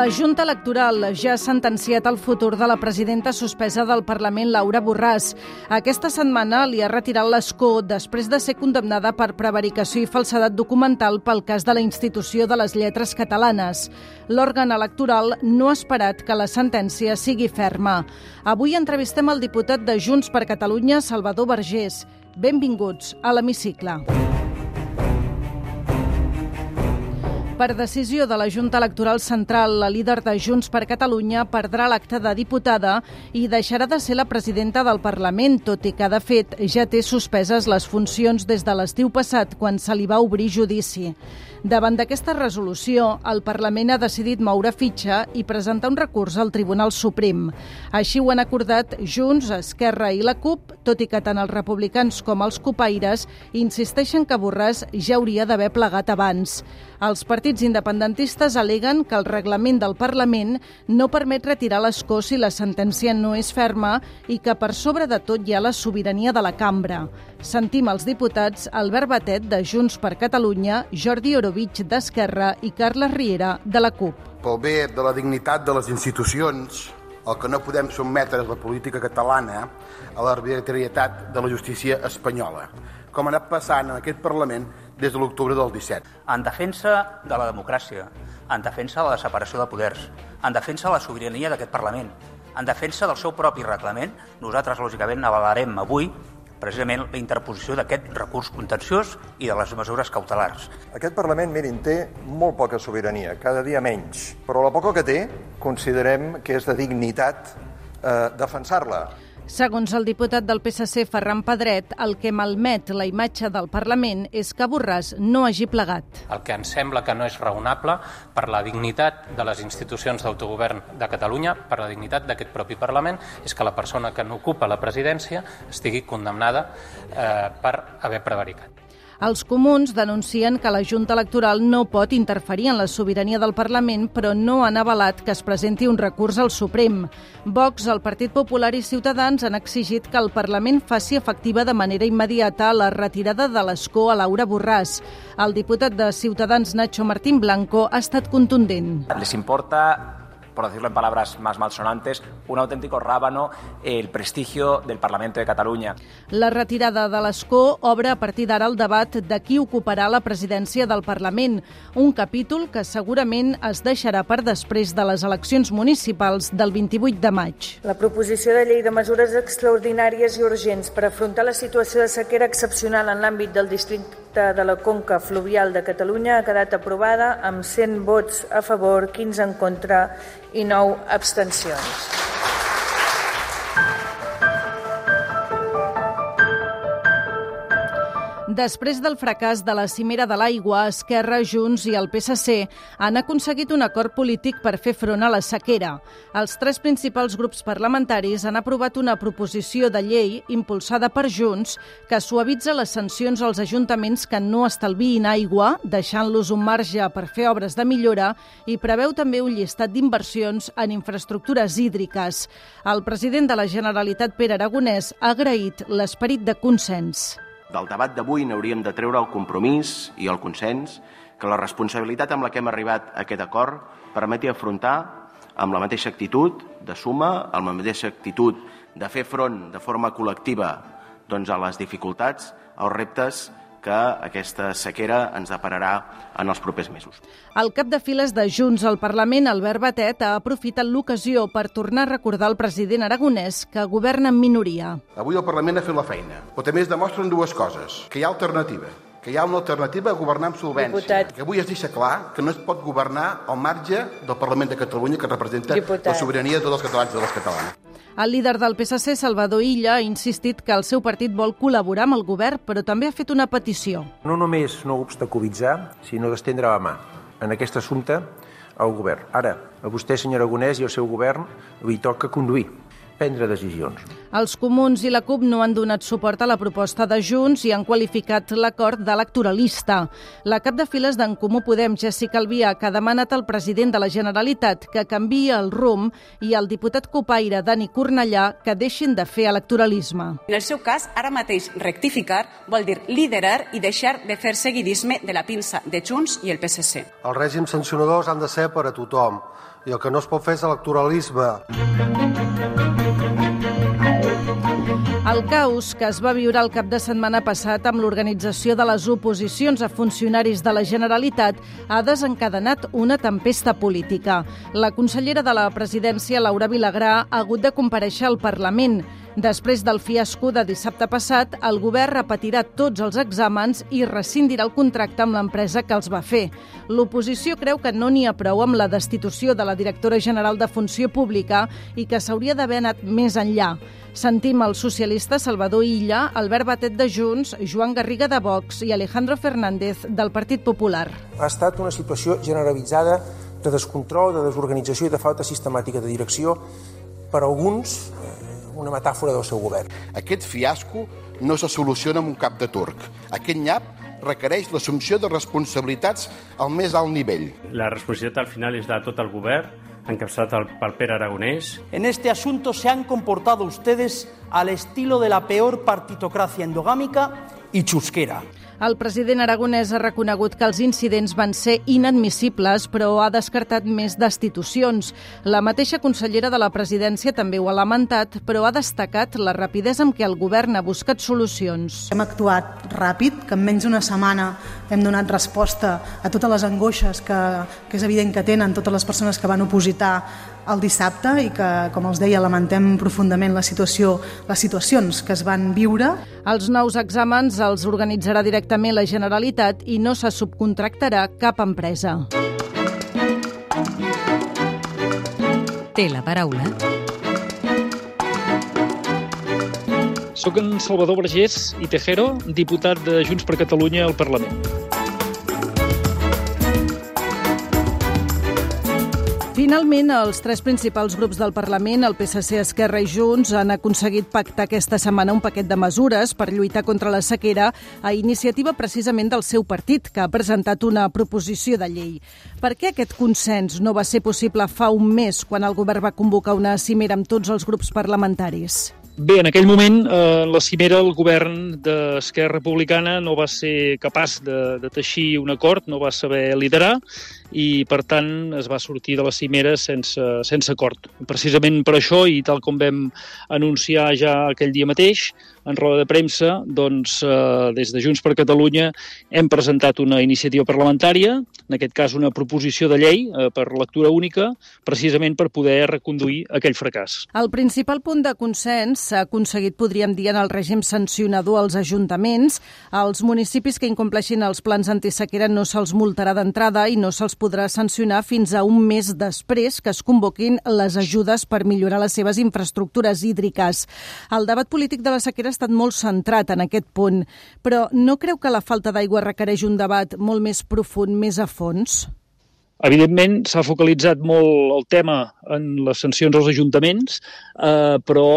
La Junta Electoral ja ha sentenciat el futur de la presidenta suspesa del Parlament, Laura Borràs. Aquesta setmana li ha retirat l'escó després de ser condemnada per prevaricació i falsedat documental pel cas de la institució de les lletres catalanes. L'òrgan electoral no ha esperat que la sentència sigui ferma. Avui entrevistem el diputat de Junts per Catalunya, Salvador Vergés. Benvinguts a l'Hemicicle. Per decisió de la Junta Electoral Central, la líder de Junts per Catalunya perdrà l'acte de diputada i deixarà de ser la presidenta del Parlament, tot i que, de fet, ja té suspeses les funcions des de l'estiu passat, quan se li va obrir judici. Davant d'aquesta resolució, el Parlament ha decidit moure fitxa i presentar un recurs al Tribunal Suprem. Així ho han acordat Junts, Esquerra i la CUP, tot i que tant els republicans com els copaires insisteixen que Borràs ja hauria d'haver plegat abans. Els partits independentistes aleguen que el reglament del Parlament no permet retirar l'escó si la sentència no és ferma i que per sobre de tot hi ha la sobirania de la cambra. Sentim els diputats Albert Batet, de Junts per Catalunya, Jordi Orovich, d'Esquerra i Carles Riera, de la CUP. Pel bé de la dignitat de les institucions, el que no podem sotmetre és la política catalana a l'arbitrarietat de la justícia espanyola, com ha anat passant en aquest Parlament des de l'octubre del 17. En defensa de la democràcia, en defensa de la separació de poders, en defensa de la sobirania d'aquest Parlament, en defensa del seu propi reglament, nosaltres, lògicament, avalarem avui precisament la interposició d'aquest recurs contenciós i de les mesures cautelars. Aquest Parlament, mirin, té molt poca sobirania, cada dia menys, però la poca que té considerem que és de dignitat eh, defensar-la. Segons el diputat del PSC, Ferran Pedret, el que malmet la imatge del Parlament és que Borràs no hagi plegat. El que ens sembla que no és raonable per la dignitat de les institucions d'autogovern de Catalunya, per la dignitat d'aquest propi Parlament, és que la persona que n'ocupa la presidència estigui condemnada eh, per haver prevaricat. Els comuns denuncien que la Junta Electoral no pot interferir en la sobirania del Parlament, però no han avalat que es presenti un recurs al Suprem. Vox, el Partit Popular i Ciutadans han exigit que el Parlament faci efectiva de manera immediata la retirada de l'escó a Laura Borràs. El diputat de Ciutadans, Nacho Martín Blanco, ha estat contundent. Les importa por decirlo en palabras más malsonantes, un auténtico rábano el prestigio del Parlamento de Catalunya. La retirada de l'escó obre a partir d'ara el debat de qui ocuparà la presidència del Parlament, un capítol que segurament es deixarà per després de les eleccions municipals del 28 de maig. La proposició de llei de mesures extraordinàries i urgents per afrontar la situació de sequera excepcional en l'àmbit del districte de la Conca Fluvial de Catalunya ha quedat aprovada amb 100 vots a favor, 15 en contra i 9 abstencions. Després del fracàs de la cimera de l'aigua, Esquerra, Junts i el PSC han aconseguit un acord polític per fer front a la sequera. Els tres principals grups parlamentaris han aprovat una proposició de llei impulsada per Junts que suavitza les sancions als ajuntaments que no estalviïn aigua, deixant-los un marge per fer obres de millora i preveu també un llistat d'inversions en infraestructures hídriques. El president de la Generalitat, Pere Aragonès, ha agraït l'esperit de consens. Del debat d'avui n'hauríem de treure el compromís i el consens que la responsabilitat amb la que hem arribat a aquest acord permeti afrontar amb la mateixa actitud de suma, amb la mateixa actitud de fer front de forma col·lectiva doncs, a les dificultats, als reptes que aquesta sequera ens depararà en els propers mesos. El cap de files de Junts al Parlament, Albert Batet, ha aprofitat l'ocasió per tornar a recordar al president aragonès que governa en minoria. Avui el Parlament ha fet la feina, però també es demostren dues coses, que hi ha alternativa que hi ha una alternativa a governar amb solvència. Diputat. Que avui es deixa clar que no es pot governar al marge del Parlament de Catalunya que representa Diputat. la sobirania de tots els catalans i de les catalanes. El líder del PSC, Salvador Illa, ha insistit que el seu partit vol col·laborar amb el govern, però també ha fet una petició. No només no obstaculitzar, sinó d'estendre la mà en aquest assumpte al govern. Ara, a vostè, senyor Aragonès, i al seu govern li toca conduir prendre decisions. Els comuns i la CUP no han donat suport a la proposta de Junts i han qualificat l'acord d'electoralista. La cap de files d'en Comú Podem, Jessica Albiach, ha demanat al president de la Generalitat que canvi el rumb i al diputat copaire Dani Cornellà que deixin de fer electoralisme. En el seu cas, ara mateix rectificar vol dir liderar i deixar de fer seguidisme de la pinça de Junts i el PSC. Els règims sancionadors han de ser per a tothom i el que no es pot fer és electoralisme. El caos que es va viure el cap de setmana passat amb l'organització de les oposicions a funcionaris de la Generalitat ha desencadenat una tempesta política. La consellera de la presidència, Laura Vilagrà, ha hagut de compareixer al Parlament. Després del fiasco de dissabte passat, el govern repetirà tots els exàmens i rescindirà el contracte amb l'empresa que els va fer. L'oposició creu que no n'hi ha prou amb la destitució de la directora general de Funció Pública i que s'hauria d'haver anat més enllà. Sentim el socialista Salvador Illa, Albert Batet de Junts, Joan Garriga de Vox i Alejandro Fernández del Partit Popular. Ha estat una situació generalitzada de descontrol, de desorganització i de falta sistemàtica de direcció per alguns una metàfora del seu govern. Aquest fiasco no se soluciona amb un cap de turc. Aquest nyap requereix l'assumpció de responsabilitats al més alt nivell. La responsabilitat al final és de tot el govern, encapçalat pel Pere Aragonès. En este asunto se han comportado ustedes al estilo de la peor partitocracia endogámica y chusquera. El president aragonès ha reconegut que els incidents van ser inadmissibles, però ha descartat més destitucions. La mateixa consellera de la presidència també ho ha lamentat, però ha destacat la rapidesa amb què el govern ha buscat solucions. Hem actuat ràpid, que en menys d'una setmana hem donat resposta a totes les angoixes que, que és evident que tenen totes les persones que van opositar el dissabte i que, com els deia, lamentem profundament la situació, les situacions que es van viure. Els nous exàmens els organitzarà directament la Generalitat i no se subcontractarà cap empresa. Té la paraula. Soc en Salvador Vergés i Tejero, diputat de Junts per Catalunya al Parlament. Finalment, els tres principals grups del Parlament, el PSC, Esquerra i Junts, han aconseguit pactar aquesta setmana un paquet de mesures per lluitar contra la sequera a iniciativa precisament del seu partit, que ha presentat una proposició de llei. Per què aquest consens no va ser possible fa un mes, quan el govern va convocar una cimera amb tots els grups parlamentaris? Bé, en aquell moment, eh, la cimera, el govern d'Esquerra Republicana no va ser capaç de, de teixir un acord, no va saber liderar i, per tant, es va sortir de la cimera sense, sense acord. Precisament per això, i tal com vam anunciar ja aquell dia mateix, en roda de premsa, doncs, eh, des de Junts per Catalunya hem presentat una iniciativa parlamentària, en aquest cas una proposició de llei eh, per lectura única, precisament per poder reconduir aquell fracàs. El principal punt de consens s'ha aconseguit, podríem dir, en el règim sancionador als ajuntaments. Els municipis que incompleixin els plans antisequera no se'ls multarà d'entrada i no se'ls podrà sancionar fins a un mes després que es convoquin les ajudes per millorar les seves infraestructures hídriques. El debat polític de la sequera ha estat molt centrat en aquest punt, però no creu que la falta d'aigua requereix un debat molt més profund, més a fons? Evidentment, s'ha focalitzat molt el tema en les sancions als ajuntaments, eh, però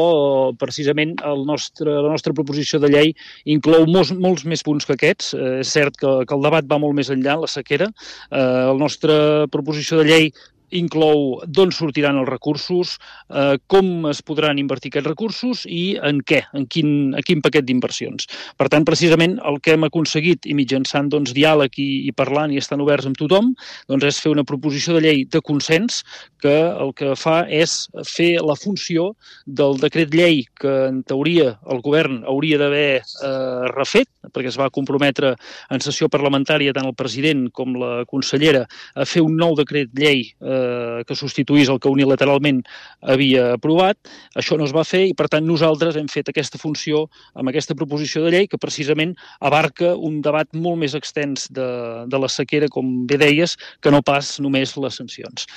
precisament el nostre, la nostra proposició de llei inclou molts, molts més punts que aquests. Eh, és cert que, que el debat va molt més enllà, la sequera. Eh, la nostra proposició de llei inclou d'on sortiran els recursos, eh, com es podran invertir aquests recursos i en què, en quin, a quin paquet d'inversions. Per tant, precisament el que hem aconseguit i mitjançant doncs, diàleg i, i parlant i estan oberts amb tothom, doncs és fer una proposició de llei de consens que el que fa és fer la funció del decret llei que en teoria el govern hauria d'haver eh, refet, perquè es va comprometre en sessió parlamentària tant el president com la consellera a fer un nou decret llei eh, que substituís el que unilateralment havia aprovat. Això no es va fer i, per tant, nosaltres hem fet aquesta funció amb aquesta proposició de llei que precisament abarca un debat molt més extens de, de la sequera, com bé deies, que no pas només les sancions.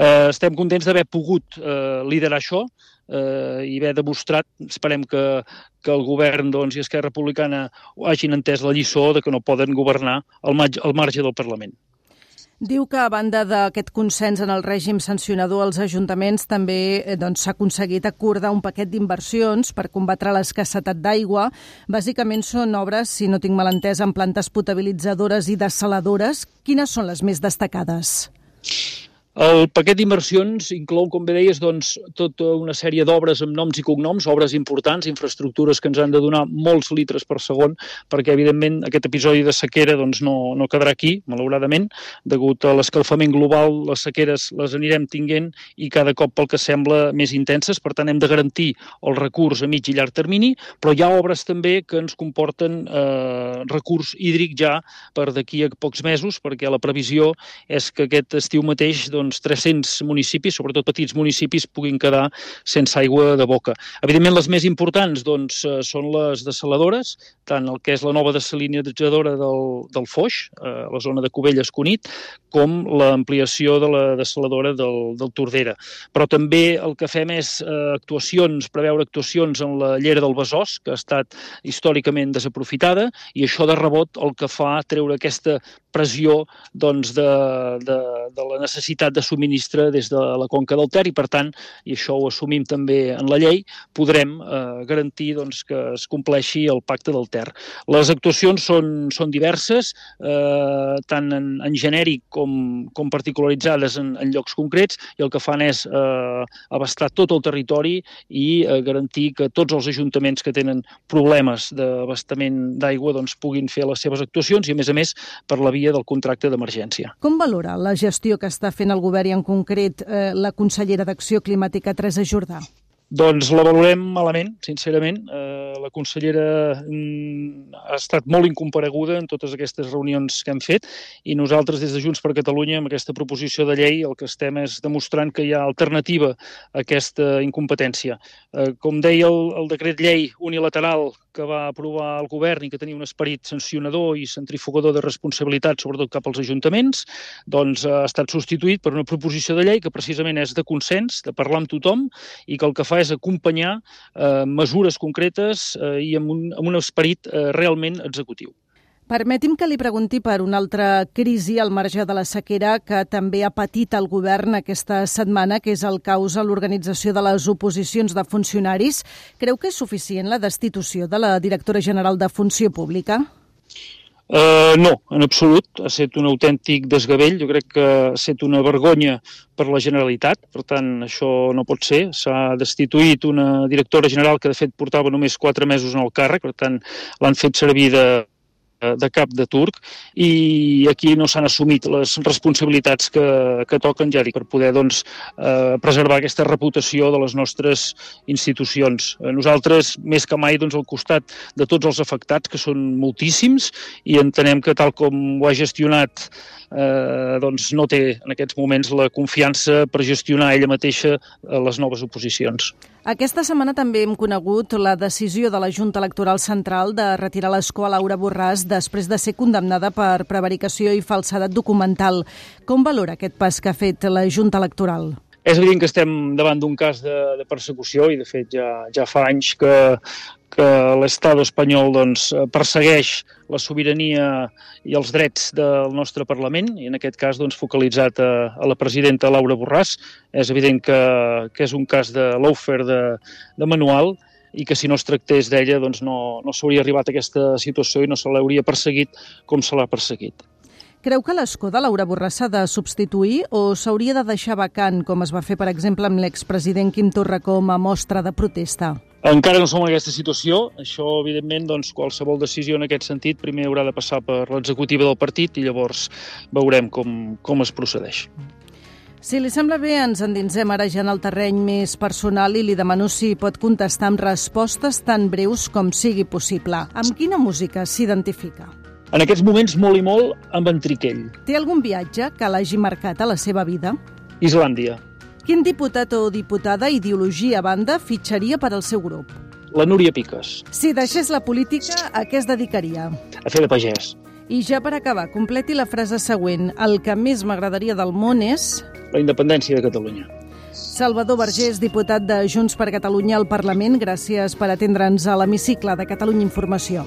Eh, estem contents d'haver pogut eh, liderar això eh, i haver demostrat, esperem que, que el govern doncs, i Esquerra Republicana hagin entès la lliçó de que no poden governar al, al marge del Parlament. Diu que a banda d'aquest consens en el règim sancionador als ajuntaments també eh, doncs, s'ha doncs, aconseguit acordar un paquet d'inversions per combatre l'escassetat d'aigua. Bàsicament són obres, si no tinc mal entès, en plantes potabilitzadores i desaladores. Quines són les més destacades? El paquet d'inversions inclou, com bé deies, doncs, tota una sèrie d'obres amb noms i cognoms, obres importants, infraestructures que ens han de donar molts litres per segon, perquè, evidentment, aquest episodi de sequera doncs, no, no quedarà aquí, malauradament, degut a l'escalfament global, les sequeres les anirem tinguent i cada cop pel que sembla més intenses, per tant, hem de garantir el recurs a mig i llarg termini, però hi ha obres també que ens comporten eh, recurs hídric ja per d'aquí a pocs mesos, perquè la previsió és que aquest estiu mateix doncs, doncs, 300 municipis, sobretot petits municipis, puguin quedar sense aigua de boca. Evidentment, les més importants doncs, eh, són les desaladores, tant el que és la nova desalinitzadora del, del Foix, a eh, la zona de Cubelles-Cunit, com l'ampliació de la desaladora del, del Tordera. Però també el que fem és eh, actuacions, preveure actuacions en la llera del Besòs, que ha estat històricament desaprofitada, i això de rebot el que fa treure aquesta pressió doncs, de, de, de la necessitat de subministre des de la conca del Ter i, per tant, i això ho assumim també en la llei, podrem eh, garantir doncs, que es compleixi el pacte del Ter. Les actuacions són, són diverses, eh, tant en, en genèric com, com particularitzades en, en llocs concrets, i el que fan és eh, abastar tot el territori i eh, garantir que tots els ajuntaments que tenen problemes d'abastament d'aigua doncs, puguin fer les seves actuacions i, a més a més, per la via del contracte d'emergència. Com valora la gestió que està fent el govern i en concret eh, la consellera d'Acció Climàtica, Teresa Jordà? Doncs la valorem malament, sincerament. Eh, la consellera mm, ha estat molt incompareguda en totes aquestes reunions que hem fet i nosaltres des de Junts per Catalunya amb aquesta proposició de llei el que estem és demostrant que hi ha alternativa a aquesta incompetència. Eh, com deia el, el decret llei unilateral que va aprovar el govern i que tenia un esperit sancionador i centrifugador de responsabilitat, sobretot cap als ajuntaments, doncs ha estat substituït per una proposició de llei que precisament és de consens, de parlar amb tothom i que el que fa és acompanyar eh, mesures concretes eh, i amb un, amb un esperit eh, realment executiu. Permeti'm que li pregunti per una altra crisi al marge de la sequera que també ha patit el govern aquesta setmana, que és el causa l'organització de les oposicions de funcionaris. Creu que és suficient la destitució de la directora general de Funció Pública? Uh, no, en absolut. Ha estat un autèntic desgavell. Jo crec que ha estat una vergonya per la Generalitat, per tant, això no pot ser. S'ha destituït una directora general que, de fet, portava només quatre mesos en el càrrec, per tant, l'han fet servir de, de cap de turc i aquí no s'han assumit les responsabilitats que, que toquen, ja dic, per poder doncs, eh, preservar aquesta reputació de les nostres institucions. Eh, nosaltres, més que mai, doncs, al costat de tots els afectats, que són moltíssims, i entenem que tal com ho ha gestionat eh, doncs no té en aquests moments la confiança per gestionar ella mateixa eh, les noves oposicions. Aquesta setmana també hem conegut la decisió de la Junta Electoral Central de retirar l'escó a Laura Borràs després de ser condemnada per prevaricació i falsedat documental. Com valora aquest pas que ha fet la Junta Electoral? És evident que estem davant d'un cas de, de persecució i, de fet, ja, ja fa anys que, que l'Estat espanyol doncs, persegueix la sobirania i els drets del nostre Parlament, i en aquest cas doncs, focalitzat a, a la presidenta Laura Borràs. És evident que, que és un cas de l'ofer de, de manual i que si no es tractés d'ella doncs no, no s'hauria arribat a aquesta situació i no se l'hauria perseguit com se l'ha perseguit. Creu que Laura Borràs s'ha de substituir o s'hauria de deixar vacant, com es va fer, per exemple, amb l'expresident Quim Torra com a mostra de protesta? Encara no som en aquesta situació. Això, evidentment, doncs, qualsevol decisió en aquest sentit primer haurà de passar per l'executiva del partit i llavors veurem com, com es procedeix. Si li sembla bé, ens endinsem ara ja en el terreny més personal i li demano si pot contestar amb respostes tan breus com sigui possible. Amb quina música s'identifica? En aquests moments, molt i molt, amb Entriquell. Té algun viatge que l'hagi marcat a la seva vida? Islàndia. Quin diputat o diputada, ideologia a banda, fitxaria per al seu grup? La Núria Piques. Si deixés la política, a què es dedicaria? A fer de pagès. I ja per acabar, completi la frase següent. El que més m'agradaria del món és... La independència de Catalunya. Salvador Vergés, diputat de Junts per Catalunya al Parlament, gràcies per atendre'ns a l'hemicicle de Catalunya Informació.